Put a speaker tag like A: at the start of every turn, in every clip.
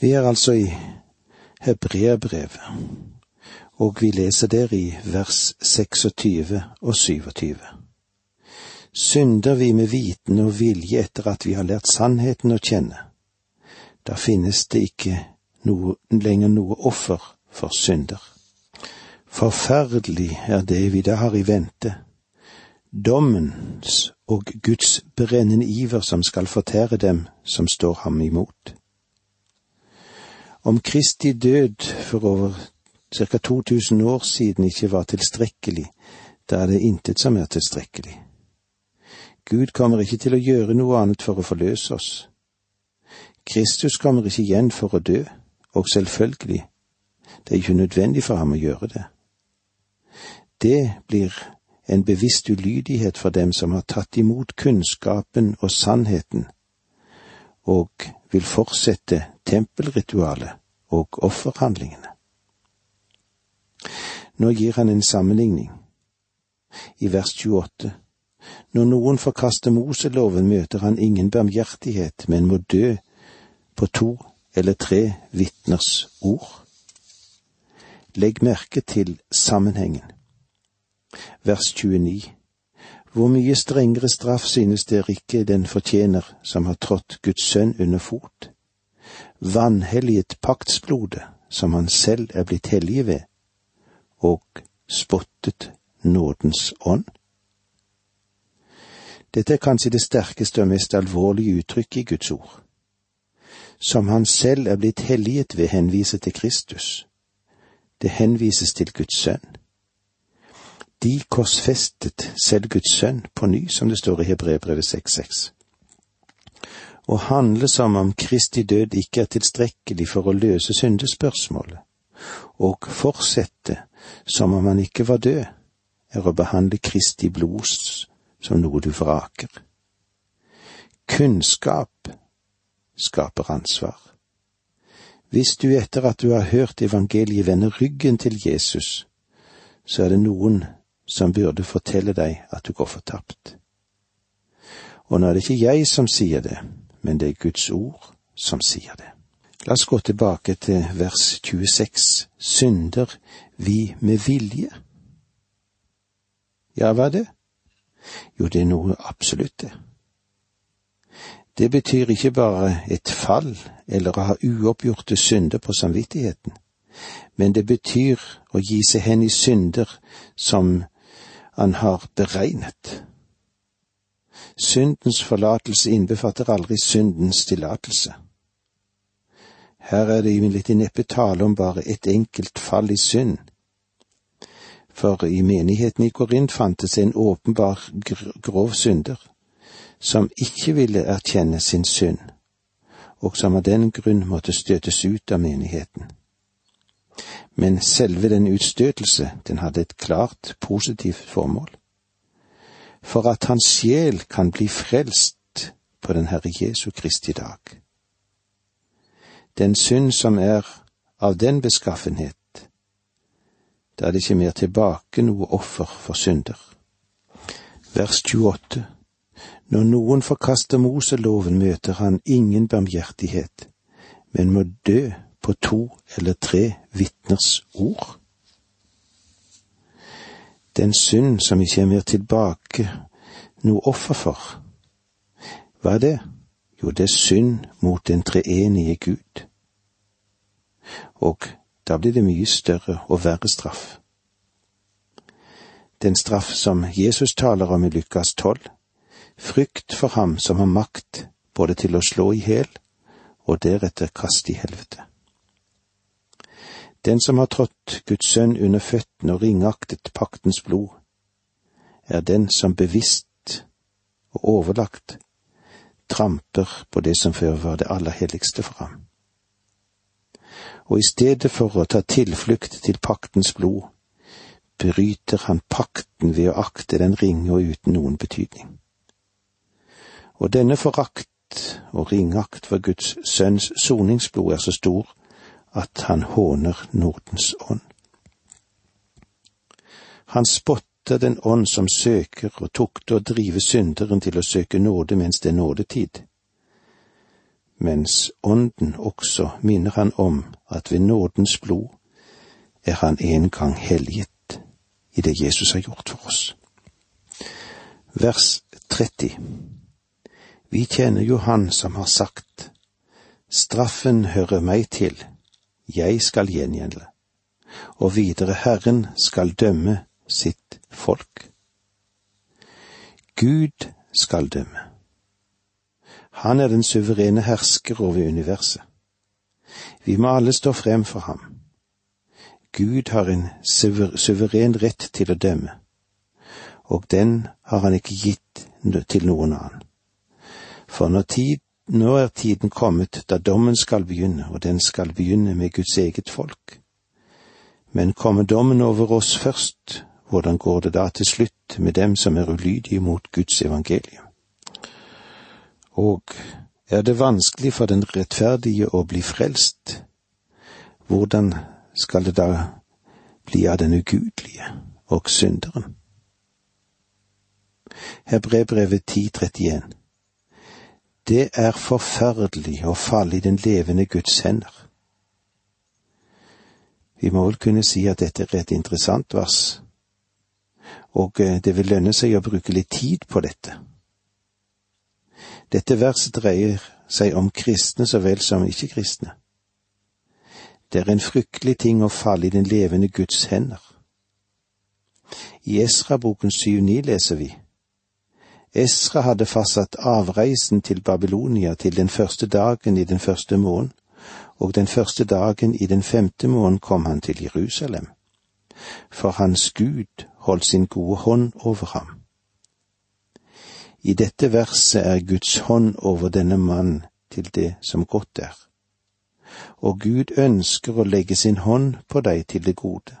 A: Vi er altså i Hebreabrevet, og vi leser der i vers 26 og 27. Synder vi med viten og vilje etter at vi har lært sannheten å kjenne, da finnes det ikke noe, lenger noe offer for synder. Forferdelig er det vi da har i vente, dommens og Guds brennende iver som skal fortære dem som står ham imot. Om Kristi død for over ca. 2000 år siden ikke var tilstrekkelig, da er det intet som er tilstrekkelig. Gud kommer ikke til å gjøre noe annet for å forløse oss. Kristus kommer ikke igjen for å dø, og selvfølgelig, det er ikke nødvendig for ham å gjøre det. Det blir en bevisst ulydighet for dem som har tatt imot kunnskapen og sannheten, og vil fortsette tempelritualet og offerhandlingene. Nå gir han en sammenligning. I vers 28. Når noen forkaster Moseloven, møter han ingen barmhjertighet, men må dø på to eller tre vitners ord. Legg merke til sammenhengen. Vers 29. Hvor mye strengere straff synes dere ikke den fortjener som har trådt Guds sønn under fot? Vanhelliget paktsblodet som han selv er blitt hellig ved, og spottet nådens ånd? Dette er kanskje det sterkeste og mest alvorlige uttrykket i Guds ord. Som han selv er blitt helliget ved, henvise til Kristus. Det henvises til Guds sønn. De korsfestet selv Guds sønn på ny, som det står i Hebrebrevet 6.6. Å handle som om Kristi død ikke er tilstrekkelig for å løse syndespørsmålet, og fortsette som om han ikke var død, er å behandle Kristi blod som noe du vraker. Kunnskap skaper ansvar. Hvis du etter at du har hørt evangeliet vender ryggen til Jesus, så er det noen som burde fortelle deg at du går fortapt. Og nå er det ikke jeg som sier det, men det er Guds ord som sier det. La oss gå tilbake til vers 26. Synder vi med vilje? Ja, hva er det? Jo, det er noe absolutt, det. Det betyr ikke bare et fall eller å ha uoppgjorte synder på samvittigheten, men det betyr å gi seg hen i synder som han har beregnet. Syndens forlatelse innbefatter aldri syndens tillatelse. Her er det imidlertid neppe tale om bare et enkelt fall i synd. For i menigheten i Korint fantes en åpenbar grov synder, som ikke ville erkjenne sin synd, og som av den grunn måtte støtes ut av menigheten men selve den utstøtelse, den hadde et klart positivt formål. For at hans sjel kan bli frelst på den Herre Jesu Kristi dag. Den synd som er av den beskaffenhet, da er det ikke mer tilbake noe offer for synder. Vers 28 Når noen forkaster Moseloven, møter han ingen barmhjertighet, men må dø på to eller tre vitners ord. Den synd som ikke er mer tilbake noe offer for. Hva er det? Jo, det er synd mot den treenige Gud. Og da blir det mye større og verre straff. Den straff som Jesus taler om i Lukas tolv, frykt for ham som har makt både til å slå i hjel og deretter kaste i helvete. Den som har trådt Guds sønn under føttene og ringaktet paktens blod, er den som bevisst og overlagt tramper på det som før var det aller helligste for ham. Og i stedet for å ta tilflukt til paktens blod, bryter han pakten ved å akte den ringe og uten noen betydning. Og denne forakt og ringakt for Guds sønns soningsblod er så stor at han håner Nordens ånd. Han spotter den ånd som søker og tukter å drive synderen til å søke nåde mens det er nådetid. mens Ånden også minner han om at ved nådens blod er han en gang helliget i det Jesus har gjort for oss. Vers 30 Vi kjenner jo Han som har sagt, Straffen hører meg til, jeg skal gjengjelde, og videre Herren skal dømme sitt folk. Gud skal dømme. Han er den suverene hersker over universet. Vi må alle stå frem for ham. Gud har en suveren rett til å dømme, og den har han ikke gitt til noen annen. For når tid, nå er tiden kommet da dommen skal begynne, og den skal begynne med Guds eget folk. Men kommer dommen over oss først, hvordan går det da til slutt med dem som er ulydige mot Guds evangelium? Og er det vanskelig for den rettferdige å bli frelst, hvordan skal det da bli av den ugudelige og synderen? Hebrebrevet 10.31 Det er forferdelig å falle i den levende Guds hender. Vi må vel kunne si at dette er et interessant vers, og eh, det vil lønne seg å bruke litt tid på dette. Dette verset dreier seg om kristne så vel som ikke-kristne. Det er en fryktelig ting å falle i den levende Guds hender. I Esra-boken 7.9 leser vi Esra hadde fastsatt avreisen til Babylonia til den første dagen i den første måneden, og den første dagen i den femte måneden kom han til Jerusalem. For hans Gud holdt sin gode hånd over ham. I dette verset er Guds hånd over denne mann til det som godt er. Og Gud ønsker å legge sin hånd på deg til det gode.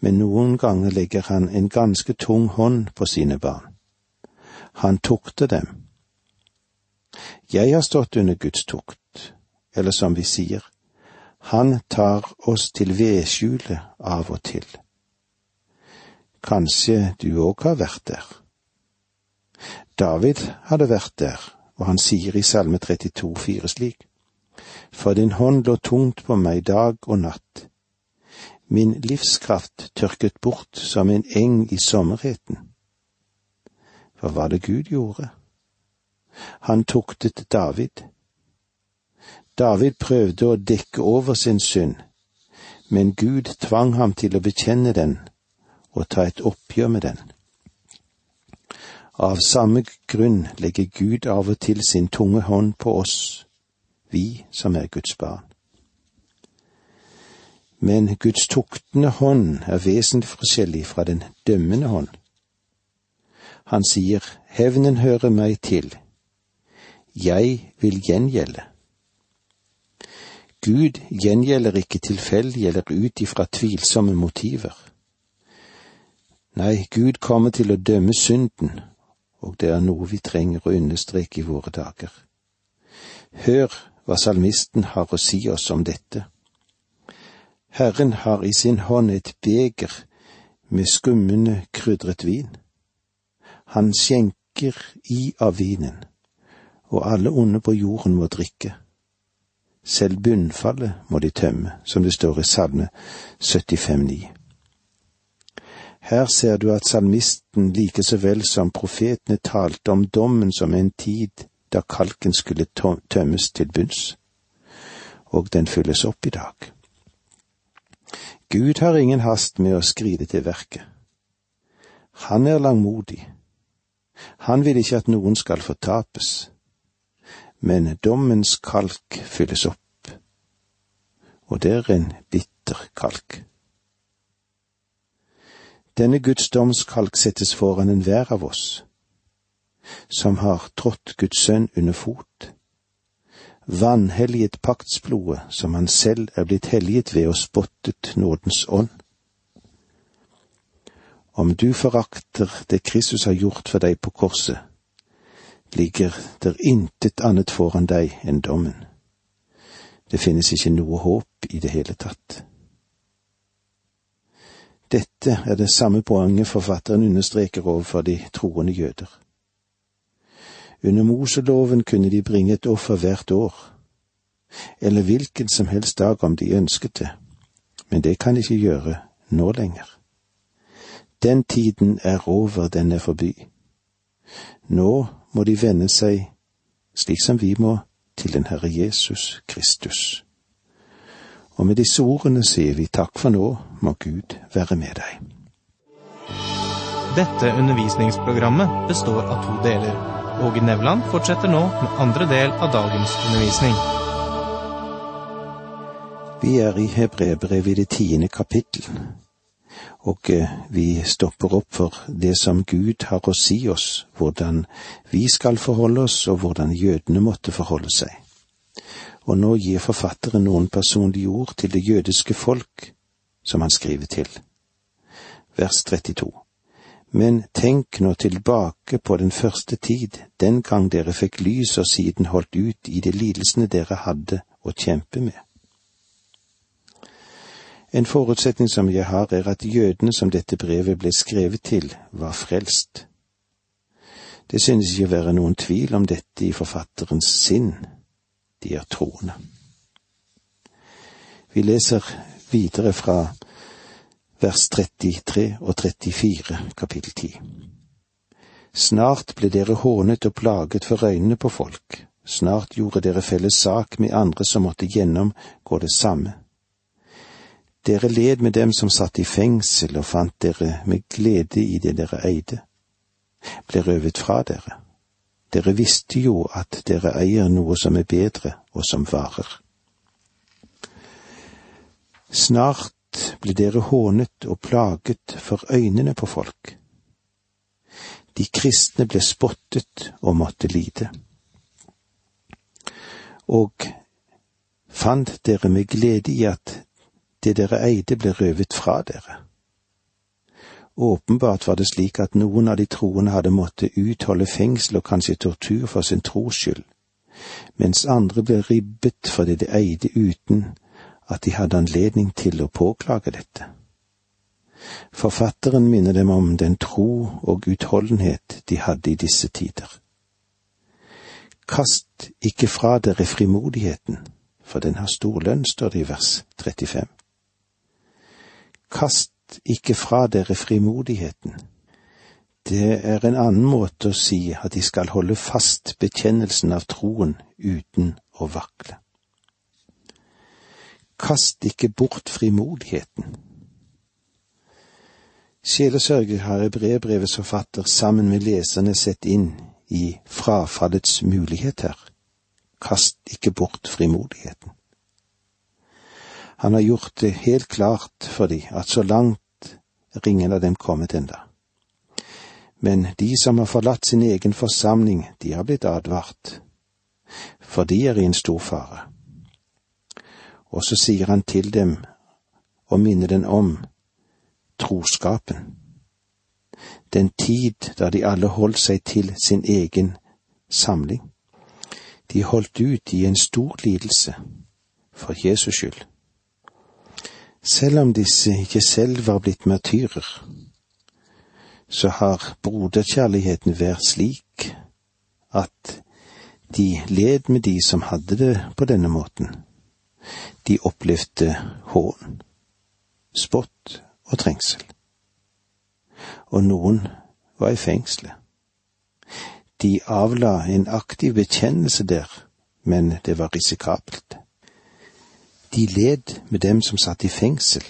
A: Men noen ganger legger han en ganske tung hånd på sine barn han tukter dem. Jeg har stått under Guds tukt, eller som vi sier, han tar oss til vedskjulet av og til. Kanskje du òg har vært der. David hadde vært der, og han sier i Salme 32, 4 slik, For din hånd lå tungt på meg dag og natt. Min livskraft tørket bort som en eng i sommerheten. Hva var det Gud gjorde? Han tuktet David. David prøvde å dekke over sin synd, men Gud tvang ham til å bekjenne den og ta et oppgjør med den. Av samme grunn legger Gud av og til sin tunge hånd på oss, vi som er Guds barn. Men Guds tuktende hånd er vesentlig forskjellig fra den dømmende hånd. Han sier, Hevnen hører meg til, jeg vil gjengjelde. Gud gjengjelder ikke tilfeldig eller ut ifra tvilsomme motiver. Nei, Gud kommer til å dømme synden, og det er noe vi trenger å understreke i våre dager. Hør hva salmisten har å si oss om dette. Herren har i sin hånd et beger med skummende krydret vin. Han skjenker i av vinen, og alle onde på jorden må drikke. Selv bunnfallet må de tømme, som det står i Salme 75,9. Her ser du at salmisten like så vel som profetene talte om dommen som en tid da kalken skulle tømmes til bunns, og den fylles opp i dag. Gud har ingen hast med å skride til verket. Han er langmodig, han vil ikke at noen skal fortapes, men dommens kalk fylles opp, og det er en bitter kalk. Denne Guds domskalk settes foran enhver av oss, som har trådt Guds sønn under fot, vanhelliget paktsblodet som han selv er blitt helliget ved og spottet nådens ånd. Om du forakter det Kristus har gjort for deg på korset, ligger der intet annet foran deg enn dommen. Det finnes ikke noe håp i det hele tatt. Dette er det samme poenget forfatteren understreker overfor de troende jøder. Under Moseloven kunne de bringe et offer hvert år, eller hvilken som helst dag om de ønsket det, men det kan de ikke gjøre nå lenger. Den tiden er over, den er forbi. Nå må de vende seg, slik som vi må, til den Herre Jesus Kristus. Og med disse ordene sier vi takk for nå, må Gud være med deg.
B: Dette undervisningsprogrammet består av to deler. Åge Nevland fortsetter nå med andre del av dagens undervisning.
A: Vi er i Hebrebrevet i det tiende kapittel, og eh, vi stopper opp for det som Gud har å si oss, hvordan vi skal forholde oss, og hvordan jødene måtte forholde seg. Og nå gir forfatteren noen personlige ord til det jødiske folk, som han skriver til. Vers 32. Men tenk nå tilbake på den første tid, den gang dere fikk lys og siden holdt ut i de lidelsene dere hadde å kjempe med. En forutsetning som jeg har, er at jødene som dette brevet ble skrevet til, var frelst. Det synes ikke å være noen tvil om dette i forfatterens sinn. De er troende. Vi leser videre fra vers 33 og 34, kapittel 10. Snart ble dere hånet og plaget for øynene på folk, snart gjorde dere felles sak med andre som måtte gjennomgå det samme. Dere led med dem som satt i fengsel og fant dere med glede i det dere eide, ble røvet fra dere. Dere visste jo at dere eier noe som er bedre og som varer. Snart ble dere hånet og plaget for øynene på folk. De kristne ble spottet og måtte lide. Og fant dere med glede i at det dere eide ble røvet fra dere. Åpenbart var det slik at noen av de troende hadde måttet utholde fengsel og kanskje tortur for sin tros skyld, mens andre ble ribbet for det de eide uten at de hadde anledning til å påklage dette. Forfatteren minner dem om den tro og utholdenhet de hadde i disse tider. Kast ikke fra dere frimodigheten, for den har stor lønn, står det i vers 35. Kast ikke fra dere frimodigheten. Det er en annen måte å si at de skal holde fast bekjennelsen av troen uten å vakle. Kast ikke bort frimodigheten. Sjelesørger har brevbrevets forfatter sammen med leserne sett inn i frafallets mulighet her. Kast ikke bort frimodigheten. Han har gjort det helt klart for de at så langt er ingen av dem kommet enda. Men de som har forlatt sin egen forsamling, de har blitt advart, for de er i en stor fare og så sier han til dem og minner dem om troskapen. Den tid da de alle holdt seg til sin egen samling. De holdt ut i en stor lidelse for Jesus skyld. Selv om disse ikke selv var blitt martyrer, så har broderkjærligheten vært slik at de led med de som hadde det på denne måten de opplevde hån, spott og trengsel. Og noen var i fengselet. De avla en aktiv bekjennelse der, men det var risikabelt. De led med dem som satt i fengsel,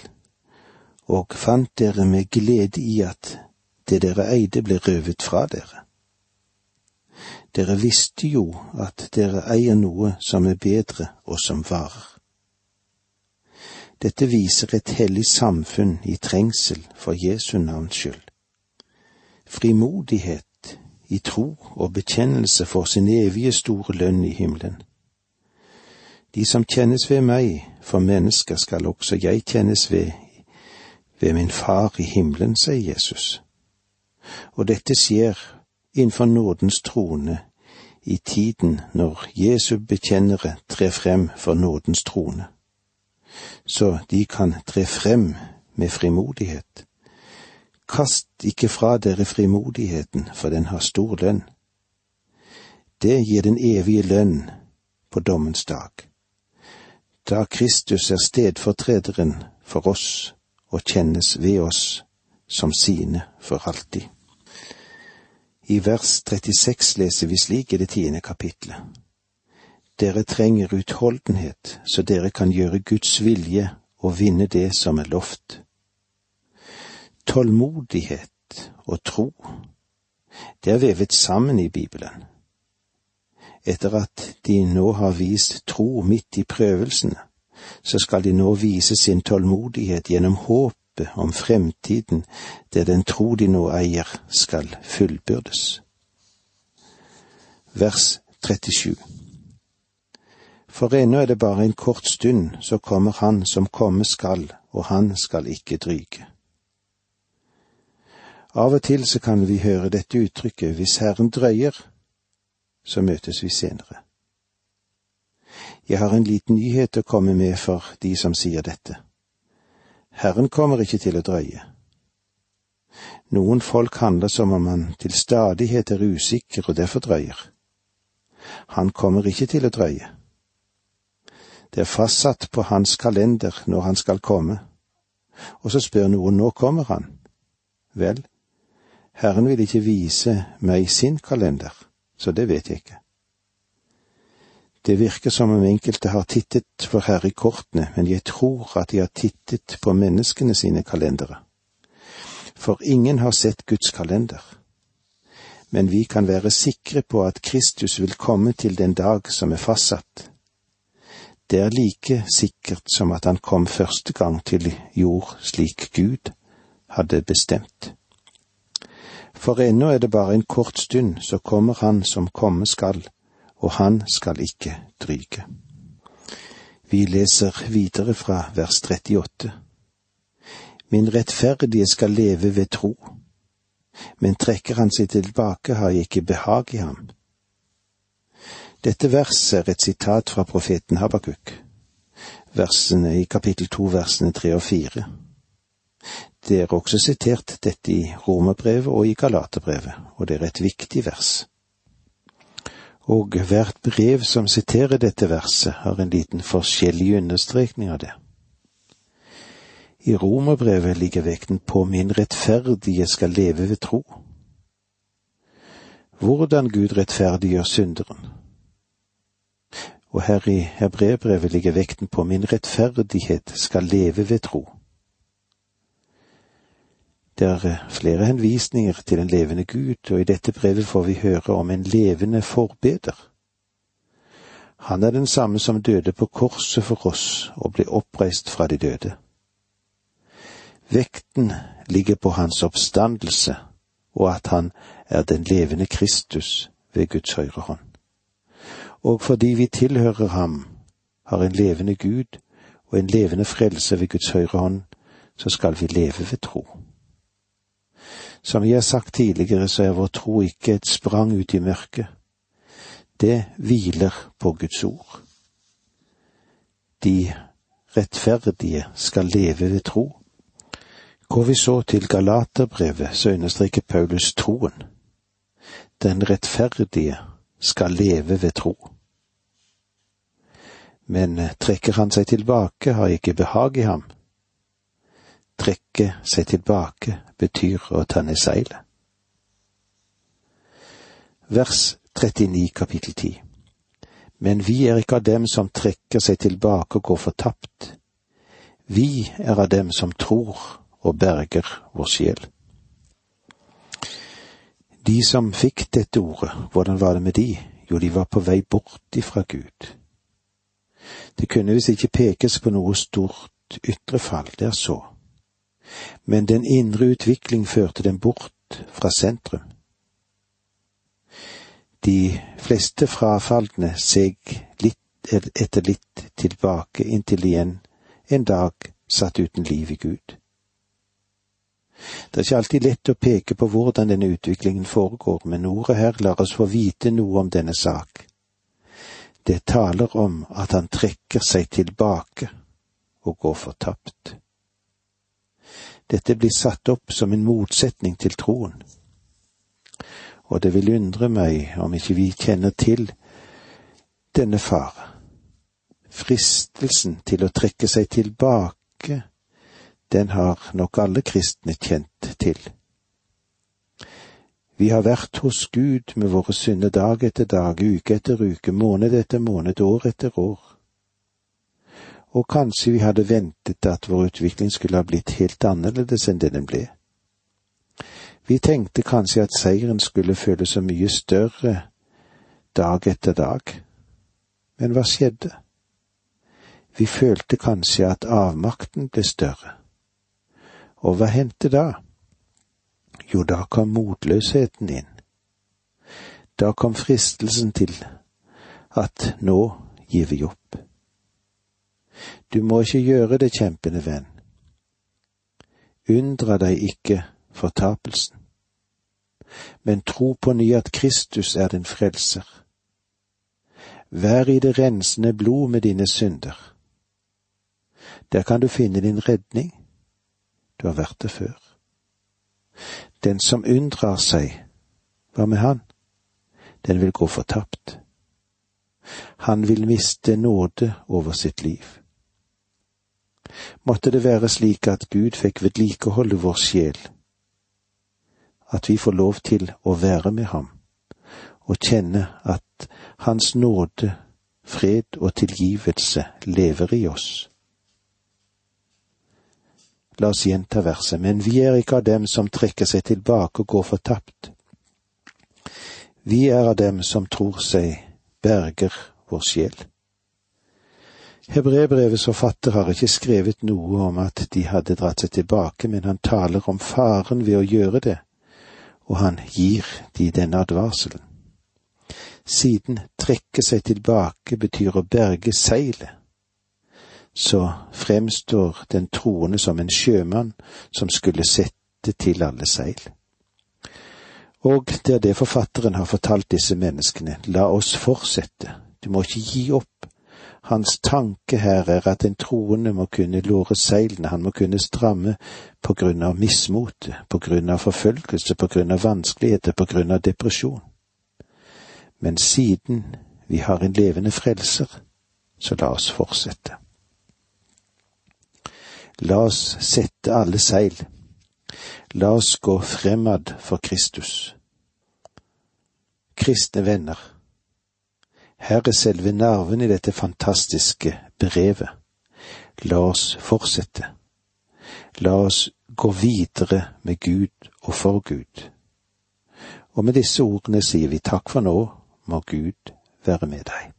A: og fant dere med glede i at det dere eide ble røvet fra dere. Dere visste jo at dere eier noe som er bedre og som varer. Dette viser et hellig samfunn i trengsel for Jesu navns skyld. Frimodighet i tro og bekjennelse for sin evige store lønn i himmelen. De som kjennes ved meg, for mennesker skal også jeg kjennes ved, ved min Far i himmelen, sier Jesus. Og dette skjer innenfor nådens trone i tiden når Jesu bekjennere trer frem for nådens trone så de kan tre frem med frimodighet. Kast ikke fra dere frimodigheten, for den har stor lønn. Det gir den evige lønn på dommens dag. Da Kristus er stedfortrederen for oss og kjennes ved oss som sine for alltid. I vers 36 leser vi slik i det tiende kapitlet. Dere trenger utholdenhet, så dere kan gjøre Guds vilje og vinne det som er lovt. Tålmodighet og tro, det er vevet sammen i Bibelen. Etter at de nå har vist tro midt i prøvelsene, så skal de nå vise sin tålmodighet gjennom håpet om fremtiden, der den tro de nå eier, skal fullbyrdes. Vers 37 For ennå er det bare en kort stund, så kommer Han som komme skal, og Han skal ikke dryge. Av og til så kan vi høre dette uttrykket hvis Herren drøyer, så møtes vi senere. Jeg har en liten nyhet å komme med for de som sier dette. Herren kommer ikke til å drøye. Noen folk handler som om han til stadighet er usikker og derfor drøyer. Han kommer ikke til å drøye. Det er fastsatt på hans kalender når han skal komme, og så spør noen nå kommer han? Vel, Herren vil ikke vise meg sin kalender, så det vet jeg ikke. Det virker som om enkelte har tittet for Herre i kortene, men jeg tror at de har tittet på menneskene sine kalendere. For ingen har sett Guds kalender. Men vi kan være sikre på at Kristus vil komme til den dag som er fastsatt. Det er like sikkert som at han kom første gang til jord slik Gud hadde bestemt. For ennå er det bare en kort stund, så kommer Han som komme skal og han skal ikke dryge. Vi leser videre fra vers 38. Min rettferdige skal leve ved tro, men trekker han seg tilbake, har jeg ikke behag i ham. Dette verset er et sitat fra profeten Habakuk, versene i kapittel to, versene tre og fire. Det er også sitert dette i Romerbrevet og i Galaterbrevet, og det er et viktig vers og hvert brev som siterer dette verset, har en liten forskjellig understrekning av det. I romerbrevet ligger vekten på min rettferdige skal leve ved tro. Hvordan Gud rettferdiggjør synderen. Og her i hebreerbrevet ligger vekten på min rettferdighet skal leve ved tro. Det er eh, flere henvisninger til en levende Gud, og i dette brevet får vi høre om en levende forbeder. Han er den samme som døde på korset for oss og ble oppreist fra de døde. Vekten ligger på hans oppstandelse og at han er den levende Kristus ved Guds høyre hånd. Og fordi vi tilhører ham, har en levende Gud og en levende frelse ved Guds høyre hånd, så skal vi leve ved tro. Som jeg har sagt tidligere, så er vår tro ikke et sprang ut i mørket. Det hviler på Guds ord. De rettferdige skal leve ved tro. Går vi så til Galaterbrevet, så understreker Paulus troen. Den rettferdige skal leve ved tro. Men trekker han seg tilbake, har ikke behag i ham trekke seg tilbake betyr å ta ned seilet. Vers 39 kapittel 10 Men vi er ikke av dem som trekker seg tilbake og går fortapt. Vi er av dem som tror og berger vår sjel. De som fikk dette ordet, hvordan var det med de? Jo, de var på vei bort ifra Gud. Det kunne visst ikke pekes på noe stort ytre fall, det er så men den indre utvikling førte dem bort fra sentrum. De fleste frafalne seg litt etter litt tilbake inntil igjen en dag satt uten liv i Gud. Det er ikke alltid lett å peke på hvordan denne utviklingen foregår, men ordet her lar oss få vite noe om denne sak. Det taler om at han trekker seg tilbake og går fortapt. Dette blir satt opp som en motsetning til troen. og det vil undre meg om ikke vi kjenner til denne fare. Fristelsen til å trekke seg tilbake, den har nok alle kristne kjent til. Vi har vært hos Gud med våre synder dag etter dag, uke etter uke, måned etter måned, år etter år. Og kanskje vi hadde ventet at vår utvikling skulle ha blitt helt annerledes enn det den ble. Vi tenkte kanskje at seieren skulle føles så mye større dag etter dag. Men hva skjedde? Vi følte kanskje at avmakten ble større. Og hva hendte da? Jo, da kom motløsheten inn. Da kom fristelsen til at nå gir vi opp. Du må ikke gjøre det, kjempende venn. Undra deg ikke fortapelsen, men tro på ny at Kristus er din frelser. Vær i det rensende blod med dine synder. Der kan du finne din redning. Du har vært det før. Den som unndrar seg, hva med han? Den vil gå fortapt. Han vil miste nåde over sitt liv. Måtte det være slik at Gud fikk vedlikeholde vår sjel, at vi får lov til å være med ham og kjenne at Hans nåde, fred og tilgivelse lever i oss. La oss gjenta verset, men vi er ikke av dem som trekker seg tilbake og går fortapt. Vi er av dem som tror seg berger vår sjel. Hebrebrevets forfatter har ikke skrevet noe om at de hadde dratt seg tilbake, men han taler om faren ved å gjøre det, og han gir de denne advarselen. Siden trekke seg tilbake betyr å berge seilet så fremstår den troende som en sjømann som skulle sette til alle seil. Og det er det forfatteren har fortalt disse menneskene, la oss fortsette, du må ikke gi opp. Hans tanke her er at en troende må kunne låre seilene, han må kunne stramme på grunn av mismote, på grunn av forfølgelse, på grunn av vanskeligheter, på grunn av depresjon. Men siden vi har en levende frelser, så la oss fortsette. La oss sette alle seil. La oss gå fremad for Kristus. Kristne venner, her er selve nerven i dette fantastiske brevet. La oss fortsette. La oss gå videre med Gud og for Gud. Og med disse ordene sier vi takk for nå, må Gud være med deg.